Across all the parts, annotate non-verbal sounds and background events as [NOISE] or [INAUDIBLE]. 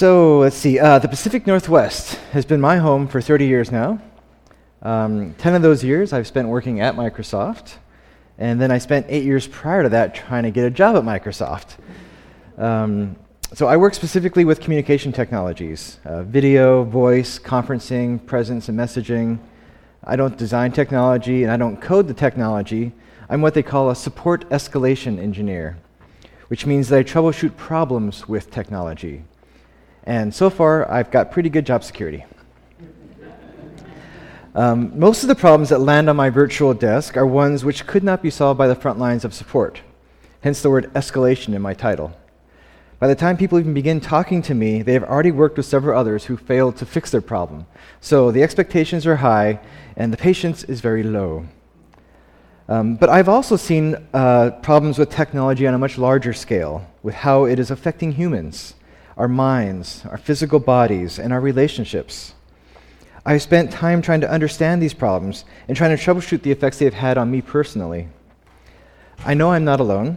So let's see. Uh, the Pacific Northwest has been my home for 30 years now. Um, 10 of those years I've spent working at Microsoft. And then I spent eight years prior to that trying to get a job at Microsoft. Um, so I work specifically with communication technologies uh, video, voice, conferencing, presence, and messaging. I don't design technology and I don't code the technology. I'm what they call a support escalation engineer, which means that I troubleshoot problems with technology. And so far, I've got pretty good job security. Um, most of the problems that land on my virtual desk are ones which could not be solved by the front lines of support, hence the word escalation in my title. By the time people even begin talking to me, they have already worked with several others who failed to fix their problem. So the expectations are high and the patience is very low. Um, but I've also seen uh, problems with technology on a much larger scale, with how it is affecting humans, our minds, our physical bodies, and our relationships. I've spent time trying to understand these problems and trying to troubleshoot the effects they've had on me personally. I know I'm not alone.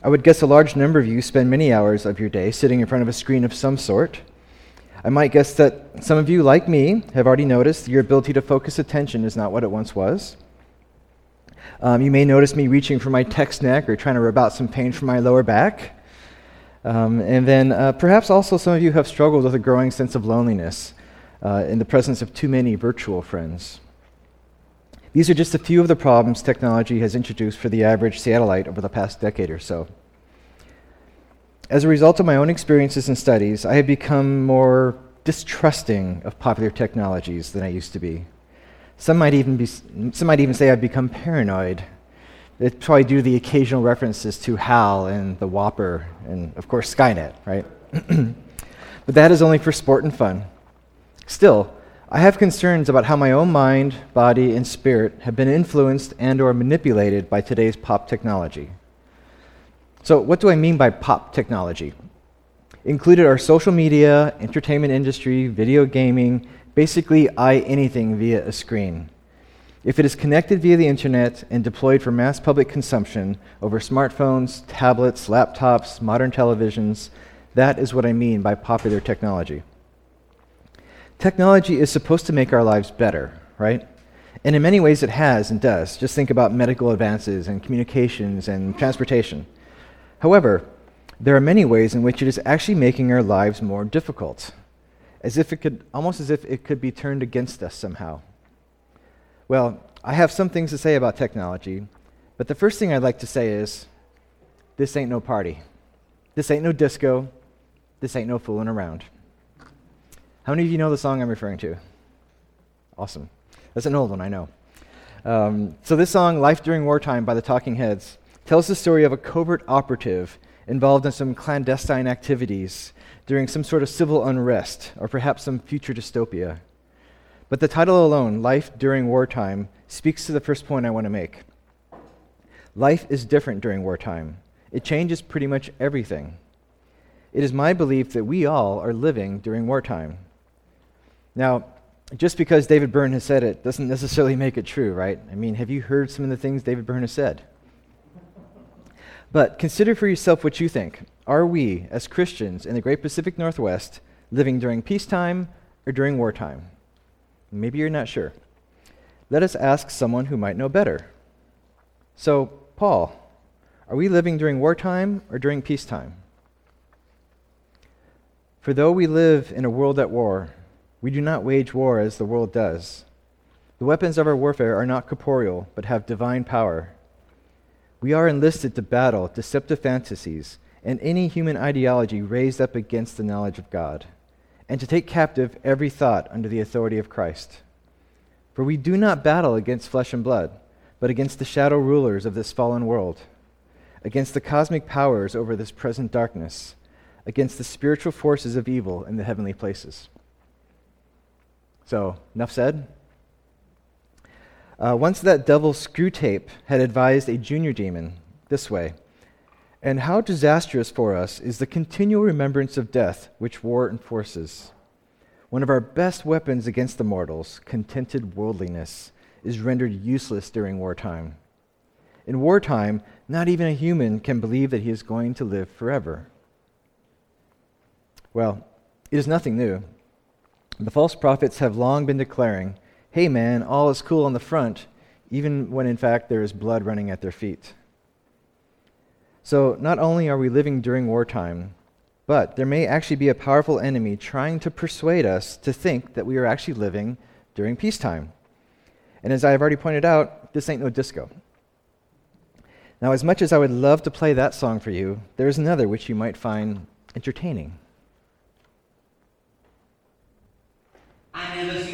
I would guess a large number of you spend many hours of your day sitting in front of a screen of some sort. I might guess that some of you, like me, have already noticed your ability to focus attention is not what it once was. Um, you may notice me reaching for my text neck or trying to rub out some pain from my lower back. Um, and then uh, perhaps also some of you have struggled with a growing sense of loneliness uh, in the presence of too many virtual friends. These are just a few of the problems technology has introduced for the average Seattleite over the past decade or so. As a result of my own experiences and studies, I have become more distrusting of popular technologies than I used to be. Some might even, be, some might even say I've become paranoid. It's probably to the occasional references to HAL and the WOPR and, of course, Skynet, right? [CLEARS THROAT] but that is only for sport and fun. Still, I have concerns about how my own mind, body, and spirit have been influenced and or manipulated by today's pop technology. So, what do I mean by pop technology? Included are social media, entertainment industry, video gaming, basically I anything via a screen. If it is connected via the internet and deployed for mass public consumption over smartphones, tablets, laptops, modern televisions, that is what I mean by popular technology. Technology is supposed to make our lives better, right? And in many ways it has and does. Just think about medical advances and communications and transportation. However, there are many ways in which it is actually making our lives more difficult, as if it could, almost as if it could be turned against us somehow. Well, I have some things to say about technology, but the first thing I'd like to say is this ain't no party. This ain't no disco. This ain't no fooling around. How many of you know the song I'm referring to? Awesome. That's an old one, I know. Um, so, this song, Life During Wartime by the Talking Heads, tells the story of a covert operative involved in some clandestine activities during some sort of civil unrest or perhaps some future dystopia. But the title alone, Life During Wartime, speaks to the first point I want to make. Life is different during wartime, it changes pretty much everything. It is my belief that we all are living during wartime. Now, just because David Byrne has said it doesn't necessarily make it true, right? I mean, have you heard some of the things David Byrne has said? But consider for yourself what you think. Are we, as Christians in the great Pacific Northwest, living during peacetime or during wartime? Maybe you're not sure. Let us ask someone who might know better. So, Paul, are we living during wartime or during peacetime? For though we live in a world at war, we do not wage war as the world does. The weapons of our warfare are not corporeal, but have divine power. We are enlisted to battle deceptive fantasies and any human ideology raised up against the knowledge of God, and to take captive every thought under the authority of Christ. For we do not battle against flesh and blood, but against the shadow rulers of this fallen world, against the cosmic powers over this present darkness, against the spiritual forces of evil in the heavenly places. So, enough said. Uh, once that devil Screwtape had advised a junior demon this way And how disastrous for us is the continual remembrance of death which war enforces. One of our best weapons against the mortals, contented worldliness, is rendered useless during wartime. In wartime, not even a human can believe that he is going to live forever. Well, It is nothing new. The false prophets have long been declaring, hey man, all is cool on the front, even when in fact there is blood running at their feet. So, not only are we living during wartime, but there may actually be a powerful enemy trying to persuade us to think that we are actually living during peacetime. And as I have already pointed out, this ain't no disco. Now, as much as I would love to play that song for you, there is another which you might find entertaining. I never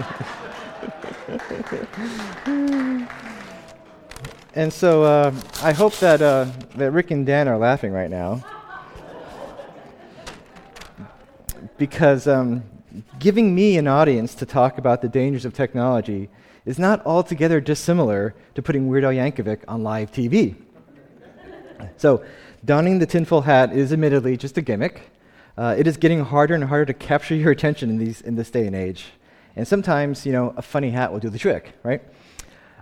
[LAUGHS] And so uh, I hope that, uh, that Rick and Dan are laughing right now. Because um, giving me an audience to talk about the dangers of technology is not altogether dissimilar to putting Weird Al Yankovic on live TV. So, donning the tinfoil hat is admittedly just a gimmick. Uh, it is getting harder and harder to capture your attention in, these, in this day and age. And sometimes, you know, a funny hat will do the trick, right?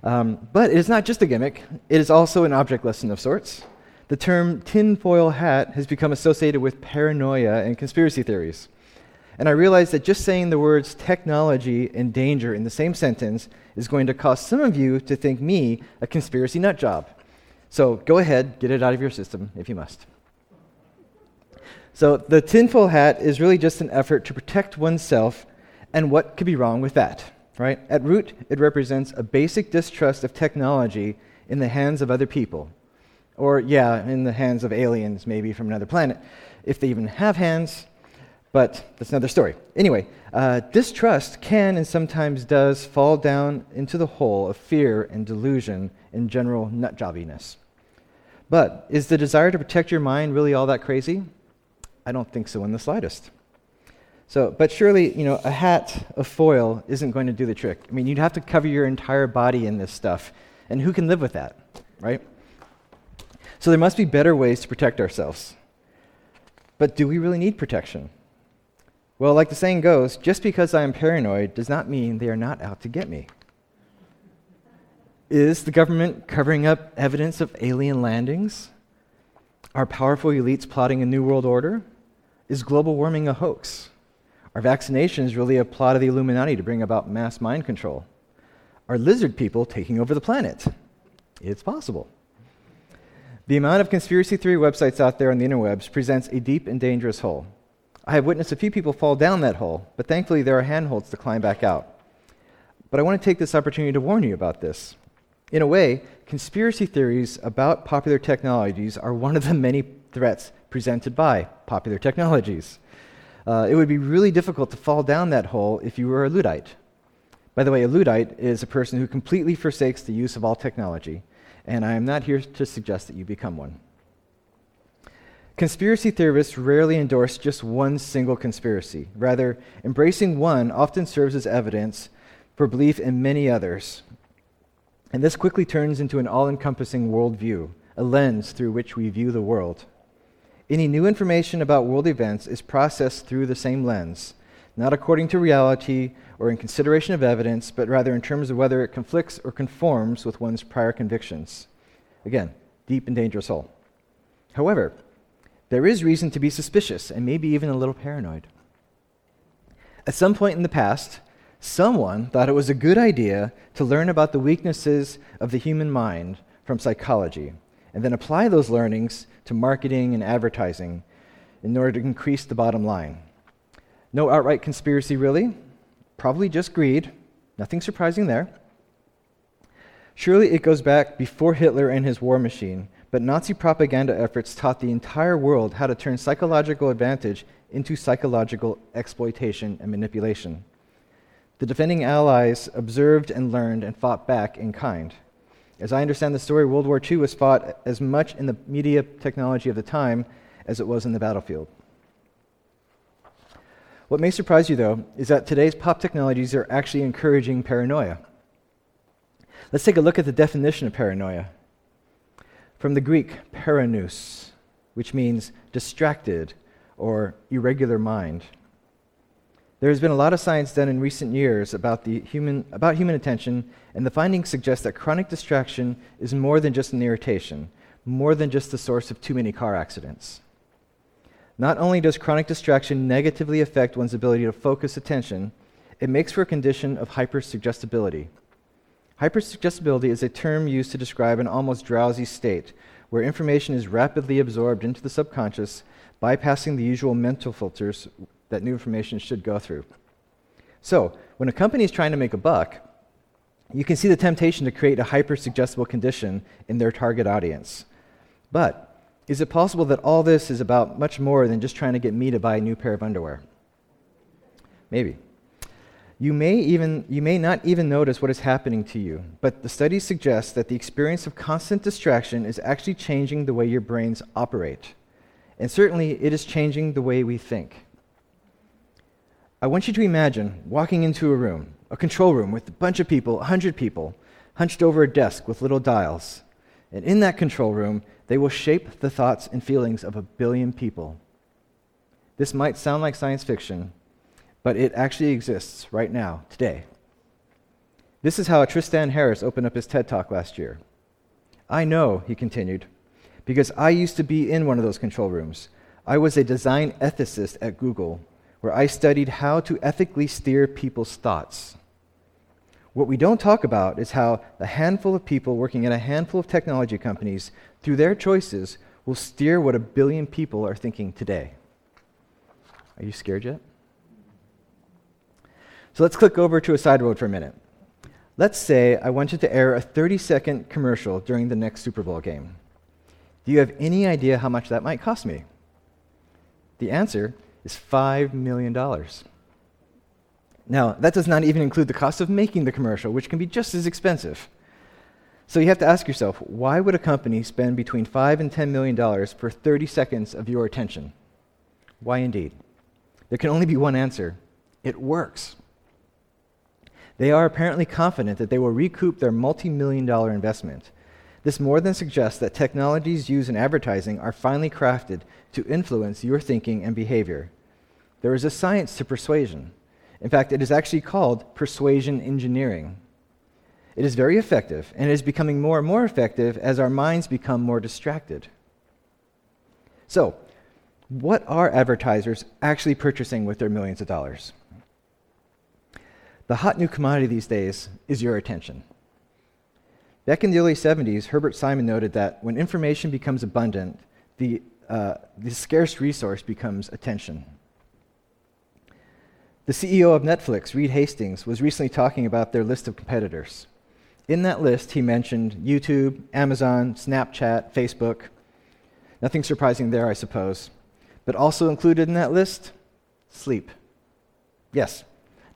Um, but it is not just a gimmick, it is also an object lesson of sorts. The term tinfoil hat has become associated with paranoia and conspiracy theories. And I realize that just saying the words technology and danger in the same sentence is going to cause some of you to think me a conspiracy nut job. So go ahead, get it out of your system if you must. So the tinfoil hat is really just an effort to protect oneself, and what could be wrong with that, right? At root, it represents a basic distrust of technology in the hands of other people. Or, yeah, in the hands of aliens, maybe from another planet, if they even have hands, but that's another story. Anyway, uh, distrust can and sometimes does fall down into the hole of fear and delusion and general nutjobbiness. But is the desire to protect your mind really all that crazy? I don't think so in the slightest. So, but surely, you know, a hat of foil isn't going to do the trick. I mean, you'd have to cover your entire body in this stuff, and who can live with that, right? So there must be better ways to protect ourselves. But do we really need protection? Well, like the saying goes, just because I am paranoid does not mean they are not out to get me. Is the government covering up evidence of alien landings? Are powerful elites plotting a new world order? Is global warming a hoax? Are vaccinations really a plot of the Illuminati to bring about mass mind control? Are lizard people taking over the planet? It's possible. The amount of conspiracy theory websites out there on the interwebs presents a deep and dangerous hole. I have witnessed a few people fall down that hole, but thankfully there are handholds to climb back out. But I want to take this opportunity to warn you about this. In a way, conspiracy theories about popular technologies are one of the many threats presented by popular technologies. Uh, it would be really difficult to fall down that hole if you were a Luddite. By the way, a Luddite is a person who completely forsakes the use of all technology, and I am not here to suggest that you become one. Conspiracy theorists rarely endorse just one single conspiracy. Rather, embracing one often serves as evidence for belief in many others. And this quickly turns into an all encompassing worldview, a lens through which we view the world. Any new information about world events is processed through the same lens, not according to reality or in consideration of evidence, but rather in terms of whether it conflicts or conforms with one's prior convictions. Again, deep and dangerous hole. However, there is reason to be suspicious and maybe even a little paranoid. At some point in the past, someone thought it was a good idea to learn about the weaknesses of the human mind from psychology and then apply those learnings to marketing and advertising in order to increase the bottom line. No outright conspiracy, really. Probably just greed. Nothing surprising there. Surely it goes back before Hitler and his war machine, but Nazi propaganda efforts taught the entire world how to turn psychological advantage into psychological exploitation and manipulation. The defending allies observed and learned and fought back in kind. As I understand the story, World War II was fought as much in the media technology of the time as it was in the battlefield. What may surprise you, though, is that today's pop technologies are actually encouraging paranoia. Let's take a look at the definition of paranoia. From the Greek, paranous, which means distracted or irregular mind. There has been a lot of science done in recent years about, the human, about human attention, and the findings suggest that chronic distraction is more than just an irritation, more than just the source of too many car accidents. Not only does chronic distraction negatively affect one's ability to focus attention, it makes for a condition of hypersuggestibility. Hypersuggestibility is a term used to describe an almost drowsy state where information is rapidly absorbed into the subconscious, bypassing the usual mental filters that new information should go through. So, when a company is trying to make a buck, you can see the temptation to create a hyper suggestible condition in their target audience. But is it possible that all this is about much more than just trying to get me to buy a new pair of underwear? Maybe. You may, even, you may not even notice what is happening to you, but the studies suggest that the experience of constant distraction is actually changing the way your brains operate. And certainly, it is changing the way we think. I want you to imagine walking into a room, a control room with a bunch of people, a 100 people, hunched over a desk with little dials. And in that control room, they will shape the thoughts and feelings of a billion people. This might sound like science fiction, but it actually exists right now, today. This is how Tristan Harris opened up his TED Talk last year. I know, he continued, because I used to be in one of those control rooms. I was a design ethicist at Google where I studied how to ethically steer people's thoughts. What we don't talk about is how a handful of people working at a handful of technology companies, through their choices, will steer what a billion people are thinking today. Are you scared yet? So let's click over to a side road for a minute. Let's say I wanted to air a 30 second commercial during the next Super Bowl game. Do you have any idea how much that might cost me? The answer is $5 million. Now, that does not even include the cost of making the commercial, which can be just as expensive. So you have to ask yourself why would a company spend between 5 and 10 million dollars for 30 seconds of your attention? Why indeed? There can only be one answer. It works. They are apparently confident that they will recoup their multi-million dollar investment. This more than suggests that technologies used in advertising are finely crafted to influence your thinking and behavior. There is a science to persuasion. In fact, it is actually called persuasion engineering. It is very effective, and it is becoming more and more effective as our minds become more distracted. So, What are advertisers actually purchasing with their millions of dollars? The hot new commodity these days is your attention. Back in the early 70s, Herbert Simon noted that when information becomes abundant, the, uh, the scarce resource becomes attention. The CEO of Netflix, Reed Hastings, was recently talking about their list of competitors. In that list, he mentioned YouTube, Amazon, Snapchat, Facebook. Nothing surprising there, I suppose. But also included in that list, sleep. Yes,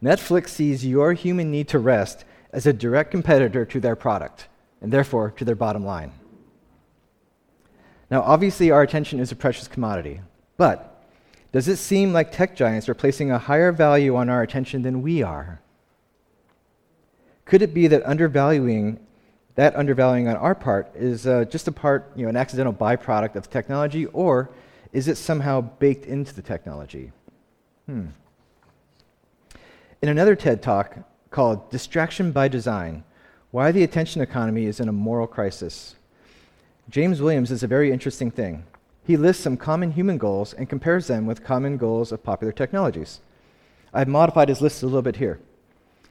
Netflix sees your human need to rest as a direct competitor to their product, and therefore to their bottom line. Now, obviously, our attention is a precious commodity, but does it seem like tech giants are placing a higher value on our attention than we are? Could it be that undervaluing that undervaluing on our part is uh, just a part, you know, an accidental byproduct of technology, or is it somehow baked into the technology? Hmm. In another TED talk called Distraction by Design Why the Attention Economy is in a Moral Crisis, James Williams is a very interesting thing. He lists some common human goals and compares them with common goals of popular technologies. I've modified his list a little bit here.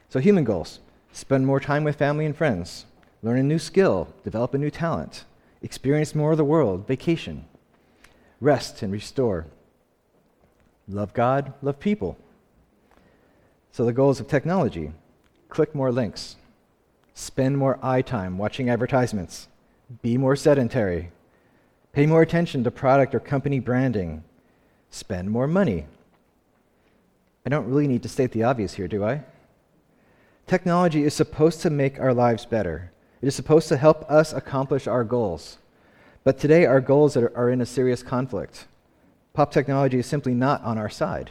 So, human goals. Spend more time with family and friends, learn a new skill, develop a new talent, experience more of the world, vacation, rest and restore, love God, love people. So, the goals of technology. Click more links, spend more eye time watching advertisements, be more sedentary, Pay more attention to product or company branding. Spend more money. I don't really need to state the obvious here, do I? Technology is supposed to make our lives better. It is supposed to help us accomplish our goals. But today, our goals are, are in a serious conflict. Pop technology is simply not on our side.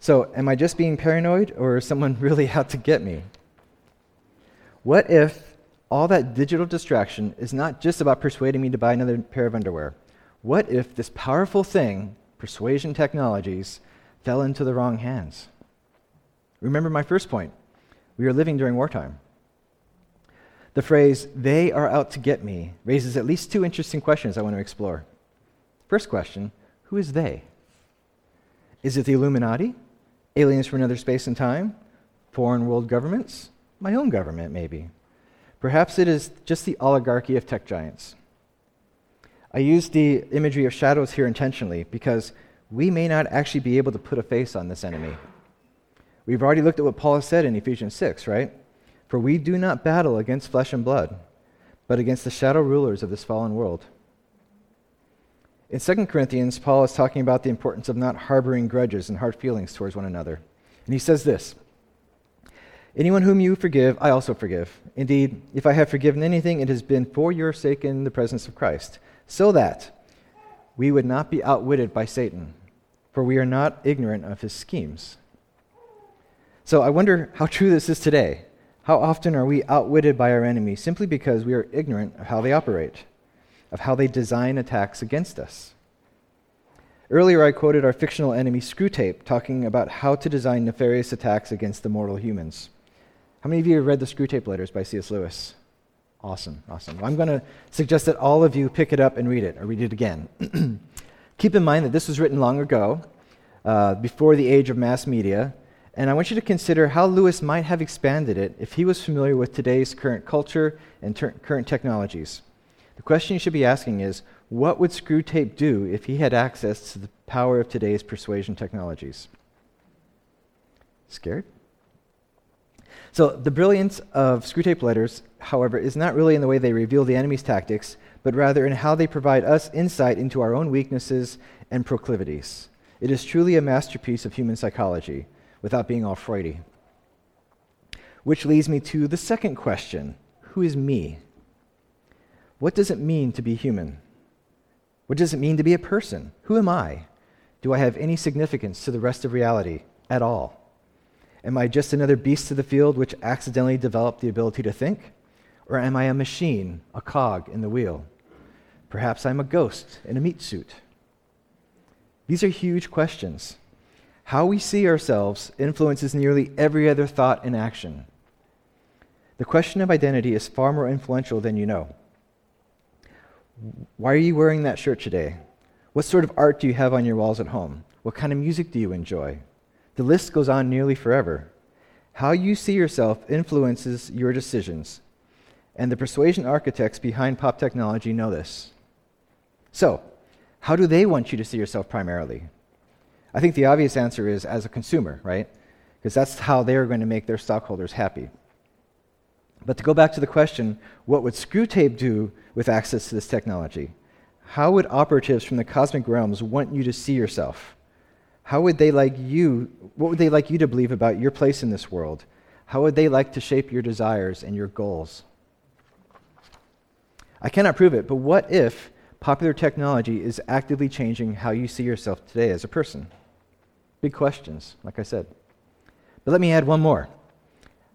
So, am I just being paranoid, or is someone [LAUGHS] really out to get me? What if all that digital distraction is not just about persuading me to buy another pair of underwear. What if this powerful thing, persuasion technologies, fell into the wrong hands? Remember my first point. We are living during wartime. The phrase, they are out to get me, raises at least two interesting questions I want to explore. First question who is they? Is it the Illuminati? Aliens from another space and time? Foreign world governments? My own government, maybe. Perhaps it is just the oligarchy of tech giants. I use the imagery of shadows here intentionally because we may not actually be able to put a face on this enemy. We've already looked at what Paul said in Ephesians 6, right? For we do not battle against flesh and blood, but against the shadow rulers of this fallen world. In 2 Corinthians, Paul is talking about the importance of not harboring grudges and hard feelings towards one another. And he says this Anyone whom you forgive, I also forgive. Indeed, if I have forgiven anything, it has been for your sake in the presence of Christ, so that we would not be outwitted by Satan, for we are not ignorant of his schemes. So I wonder how true this is today. How often are we outwitted by our enemy simply because we are ignorant of how they operate, of how they design attacks against us? Earlier, I quoted our fictional enemy Screwtape talking about how to design nefarious attacks against the mortal humans. How many of you have read the Screwtape Letters by C.S. Lewis? Awesome, awesome. Well, I'm going to suggest that all of you pick it up and read it, or read it again. [CLEARS THROAT] Keep in mind that this was written long ago, uh, before the age of mass media, and I want you to consider how Lewis might have expanded it if he was familiar with today's current culture and ter- current technologies. The question you should be asking is what would Screwtape do if he had access to the power of today's persuasion technologies? Scared? So the brilliance of Screwtape letters, however, is not really in the way they reveal the enemy's tactics, but rather in how they provide us insight into our own weaknesses and proclivities. It is truly a masterpiece of human psychology, without being all Freudy. Which leads me to the second question Who is me? What does it mean to be human? What does it mean to be a person? Who am I? Do I have any significance to the rest of reality at all? Am I just another beast of the field which accidentally developed the ability to think? Or am I a machine, a cog in the wheel? Perhaps I'm a ghost in a meat suit. These are huge questions. How we see ourselves influences nearly every other thought and action. The question of identity is far more influential than you know. Why are you wearing that shirt today? What sort of art do you have on your walls at home? What kind of music do you enjoy? The list goes on nearly forever. How you see yourself influences your decisions, and the persuasion architects behind pop technology know this. So, how do they want you to see yourself primarily? I think the obvious answer is as a consumer, right? Because that's how they're going to make their stockholders happy. But to go back to the question, what would Screwtape do with access to this technology? How would operatives from the cosmic realms want you to see yourself? How would they like you, what would they like you to believe about your place in this world? How would they like to shape your desires and your goals? I cannot prove it, but what if popular technology is actively changing how you see yourself today as a person? Big questions, like I said. But let me add one more.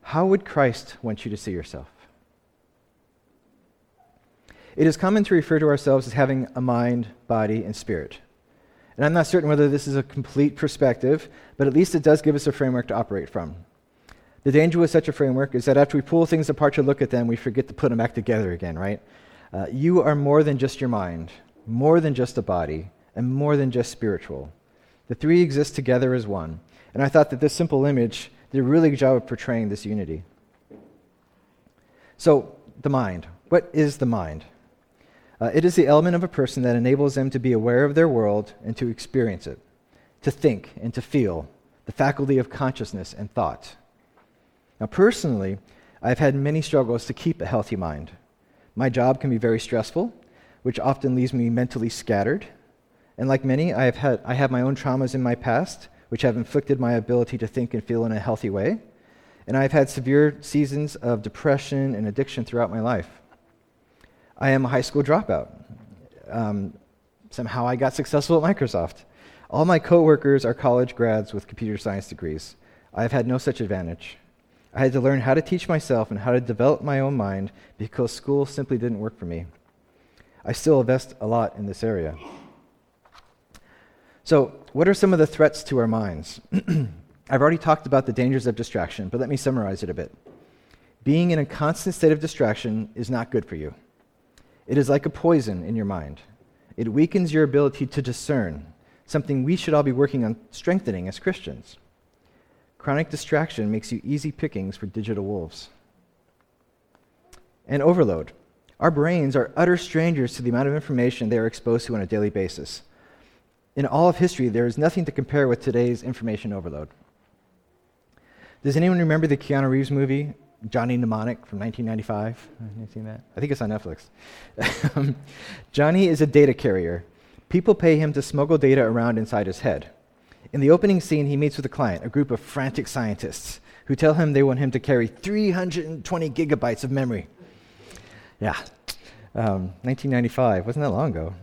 How would Christ want you to see yourself? It is common to refer to ourselves as having a mind, body, and spirit. And I'm not certain whether this is a complete perspective, but at least it does give us a framework to operate from. The danger with such a framework is that after we pull things apart to look at them, we forget to put them back together again, right? Uh, you are more than just your mind, more than just a body, and more than just spiritual. The three exist together as one. And I thought that this simple image did a really good job of portraying this unity. So, the mind. What is the mind? Uh, it is the element of a person that enables them to be aware of their world and to experience it, to think and to feel, the faculty of consciousness and thought. Now, personally, I've had many struggles to keep a healthy mind. My job can be very stressful, which often leaves me mentally scattered. And like many, I have, had, I have my own traumas in my past, which have inflicted my ability to think and feel in a healthy way. And I've had severe seasons of depression and addiction throughout my life. I am a high school dropout. Um, somehow I got successful at Microsoft. All my coworkers are college grads with computer science degrees. I have had no such advantage. I had to learn how to teach myself and how to develop my own mind because school simply didn't work for me. I still invest a lot in this area. So, what are some of the threats to our minds? [CLEARS THROAT] I've already talked about the dangers of distraction, but let me summarize it a bit. Being in a constant state of distraction is not good for you. It is like a poison in your mind. It weakens your ability to discern, something we should all be working on strengthening as Christians. Chronic distraction makes you easy pickings for digital wolves. And overload. Our brains are utter strangers to the amount of information they are exposed to on a daily basis. In all of history, there is nothing to compare with today's information overload. Does anyone remember the Keanu Reeves movie, Johnny Mnemonic from 1995. Have you seen that? I think it's on Netflix. [LAUGHS] Johnny is a data carrier. People pay him to smuggle data around inside his head. In the opening scene, he meets with a client, a group of frantic scientists, who tell him they want him to carry 320 gigabytes of memory. Yeah, um, 1995, wasn't that long ago?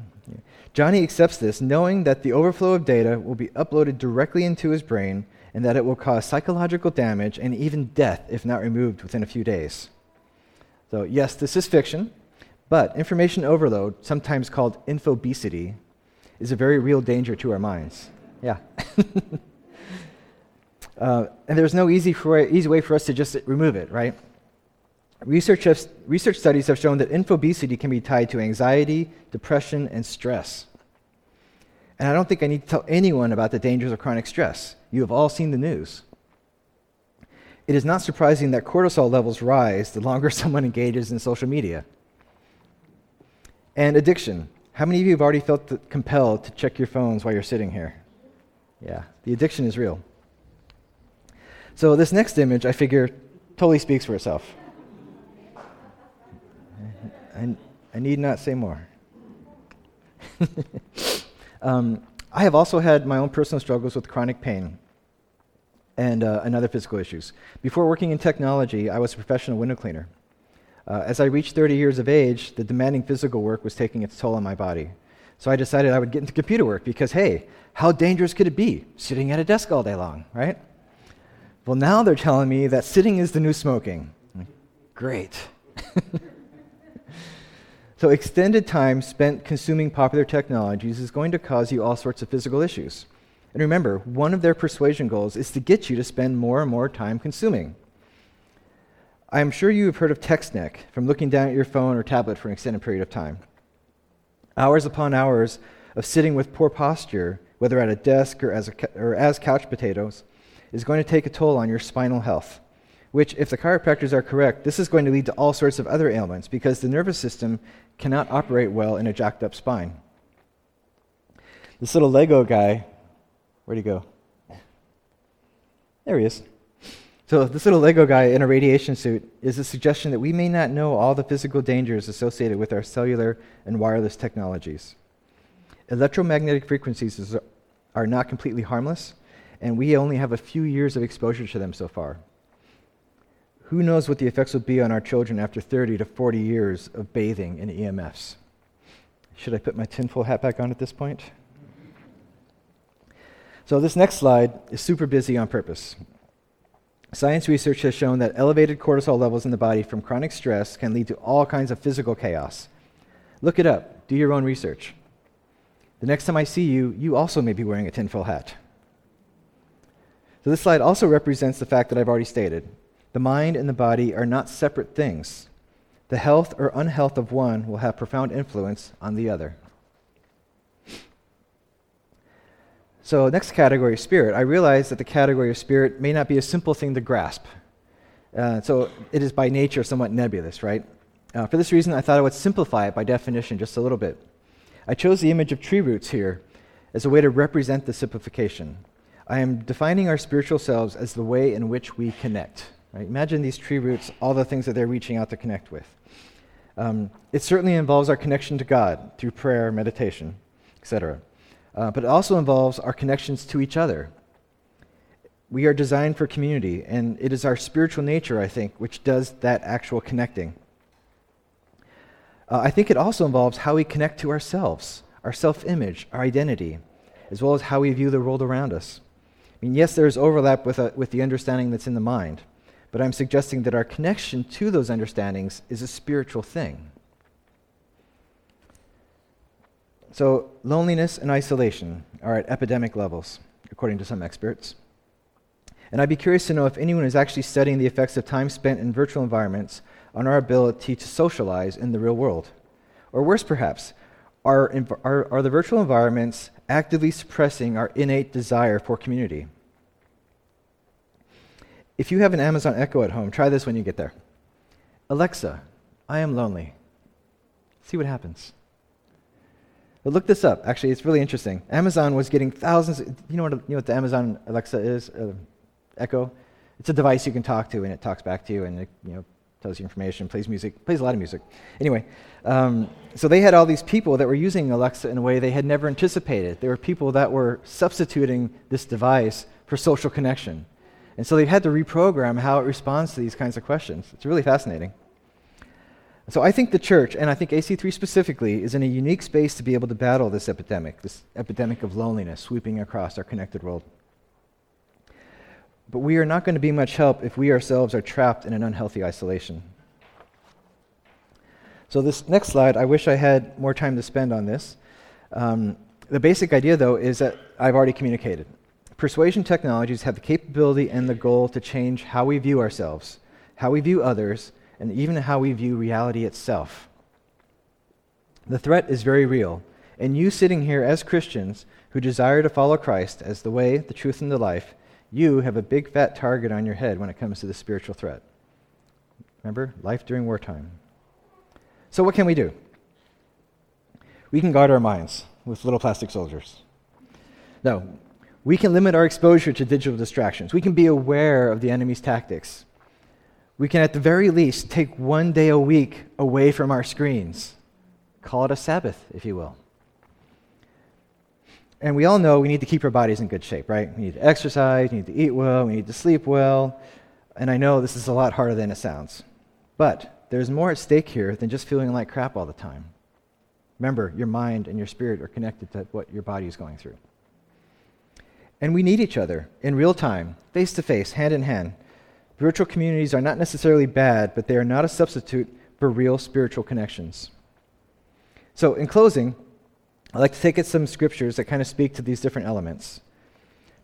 Johnny accepts this, knowing that the overflow of data will be uploaded directly into his brain and that it will cause psychological damage and even death if not removed within a few days. So, yes, this is fiction, but information overload, sometimes called infobesity, is a very real danger to our minds. Yeah. [LAUGHS] uh, and there's no easy, for, easy way for us to just remove it, right? Research, research studies have shown that infobesity can be tied to anxiety, depression, and stress. And I don't think I need to tell anyone about the dangers of chronic stress. You have all seen the news. It is not surprising that cortisol levels rise the longer [LAUGHS] someone engages in social media. And addiction. How many of you have already felt compelled to check your phones while you're sitting here? Yeah, the addiction is real. So, this next image, I figure, totally speaks for itself. [LAUGHS] I, I need not say more. [LAUGHS] um, I have also had my own personal struggles with chronic pain and, uh, and other physical issues. Before working in technology, I was a professional window cleaner. Uh, as I reached 30 years of age, the demanding physical work was taking its toll on my body. So I decided I would get into computer work because, hey, how dangerous could it be sitting at a desk all day long, right? Well, now they're telling me that sitting is the new smoking. Great. [LAUGHS] So, extended time spent consuming popular technologies is going to cause you all sorts of physical issues. And remember, one of their persuasion goals is to get you to spend more and more time consuming. I am sure you have heard of text from looking down at your phone or tablet for an extended period of time. Hours upon hours of sitting with poor posture, whether at a desk or as, a, or as couch potatoes, is going to take a toll on your spinal health. Which, if the chiropractors are correct, this is going to lead to all sorts of other ailments because the nervous system cannot operate well in a jacked up spine. This little Lego guy, where'd he go? There he is. So, this little Lego guy in a radiation suit is a suggestion that we may not know all the physical dangers associated with our cellular and wireless technologies. Electromagnetic frequencies is, are not completely harmless, and we only have a few years of exposure to them so far. Who knows what the effects will be on our children after 30 to 40 years of bathing in EMFs? Should I put my tinfoil hat back on at this point? So, this next slide is super busy on purpose. Science research has shown that elevated cortisol levels in the body from chronic stress can lead to all kinds of physical chaos. Look it up, do your own research. The next time I see you, you also may be wearing a tinfoil hat. So, this slide also represents the fact that I've already stated the mind and the body are not separate things. The health or unhealth of one will have profound influence on the other. So, next category, spirit. I realize that the category of spirit may not be a simple thing to grasp. Uh, so, it is by nature somewhat nebulous, right? Uh, for this reason, I thought I would simplify it by definition just a little bit. I chose the image of tree roots here as a way to represent the simplification. I am defining our spiritual selves as the way in which we connect. Right? Imagine these tree roots, all the things that they're reaching out to connect with. Um, it certainly involves our connection to God through prayer, meditation, etc uh, but it also involves our connections to each other. We are designed for community, and it is our spiritual nature, I think, which does that actual connecting. Uh, I think it also involves how we connect to ourselves, our self image, our identity, as well as how we view the world around us. I mean, yes, there is overlap with, uh, with the understanding that's in the mind, but I'm suggesting that our connection to those understandings is a spiritual thing. So, loneliness and isolation are at epidemic levels, according to some experts. And I'd be curious to know if anyone is actually studying the effects of time spent in virtual environments on our ability to socialize in the real world. Or worse, perhaps, are, are, are the virtual environments actively suppressing our innate desire for community? If you have an Amazon Echo at home, try this when you get there. Alexa, I am lonely. See what happens. But look this up. Actually, it's really interesting. Amazon was getting thousands. You know what, you know what the Amazon Alexa is? Uh, Echo? It's a device you can talk to, and it talks back to you, and it you know, tells you information, plays music, plays a lot of music. Anyway, um, so they had all these people that were using Alexa in a way they had never anticipated. There were people that were substituting this device for social connection. And so they've had to reprogram how it responds to these kinds of questions. It's really fascinating. So I think the church, and I think AC3 specifically, is in a unique space to be able to battle this epidemic, this epidemic of loneliness sweeping across our connected world. But we are not going to be much help if we ourselves are trapped in an unhealthy isolation. So, this next slide, I wish I had more time to spend on this. Um, the basic idea, though, is that I've already communicated. Persuasion technologies have the capability and the goal to change how we view ourselves, how we view others, and even how we view reality itself. The threat is very real, and you sitting here as Christians who desire to follow Christ as the way, the truth, and the life, you have a big fat target on your head when it comes to the spiritual threat. Remember, life during wartime. So, what can we do? We can guard our minds with little plastic soldiers. No, we can limit our exposure to digital distractions. We can be aware of the enemy's tactics we can at the very least take one day a week away from our screens. Call it a Sabbath, if you will. And we all know we need to keep our bodies in good shape, right? We need to exercise, we need to eat well, we need to sleep well. And I know this is a lot harder than it sounds. But there's more at stake here than just feeling like crap all the time. Remember, your mind and your spirit are connected to what your body is going through. And we need each other in real time, face to face, hand in hand, Virtual communities are not necessarily bad, but they are not a substitute for real spiritual connections. So, in closing, I'd like to take at some scriptures that kind of speak to these different elements.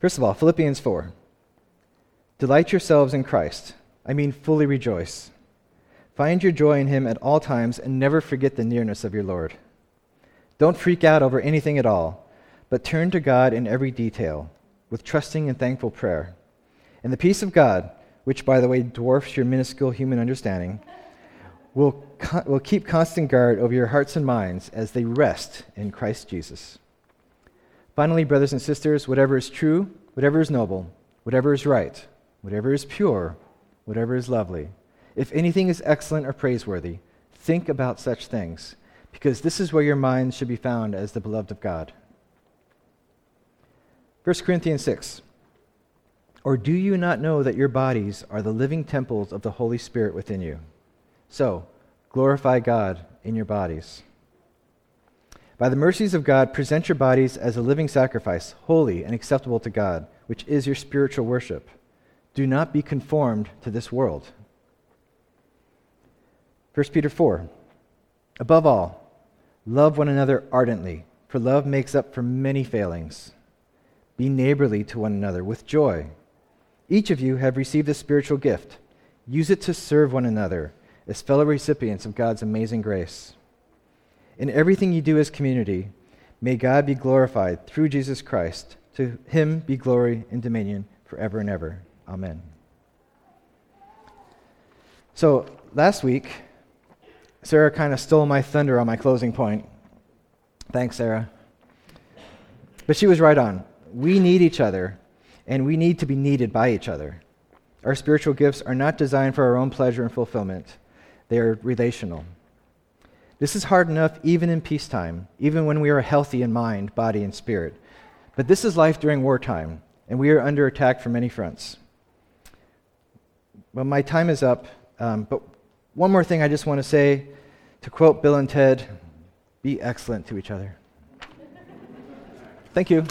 First of all, Philippians 4. Delight yourselves in Christ. I mean, fully rejoice. Find your joy in Him at all times and never forget the nearness of your Lord. Don't freak out over anything at all, but turn to God in every detail with trusting and thankful prayer. And the peace of God, which, by the way, dwarfs your minuscule human understanding, will, will keep constant guard over your hearts and minds as they rest in Christ Jesus. Finally, brothers and sisters, whatever is true, whatever is noble, whatever is right, whatever is pure, whatever is lovely, if anything is excellent or praiseworthy, think about such things, because this is where your minds should be found as the beloved of God. 1 Corinthians 6. Or do you not know that your bodies are the living temples of the Holy Spirit within you? So, glorify God in your bodies. By the mercies of God, present your bodies as a living sacrifice, holy and acceptable to God, which is your spiritual worship. Do not be conformed to this world. 1 Peter 4. Above all, love one another ardently, for love makes up for many failings. Be neighborly to one another with joy. Each of you have received a spiritual gift. Use it to serve one another as fellow recipients of God's amazing grace. In everything you do as community, may God be glorified through Jesus Christ. To him be glory and dominion forever and ever. Amen. So, last week, Sarah kind of stole my thunder on my closing point. Thanks, Sarah. But she was right on. We need each other, and we need to be needed by each other. Our spiritual gifts are not designed for our own pleasure and fulfillment, they are relational. This is hard enough even in peacetime, even when we are healthy in mind, body, and spirit. But this is life during wartime, and we are under attack from many fronts. Well, my time is up, um, but one more thing I just want to say to quote Bill and Ted be excellent to each other. Thank you.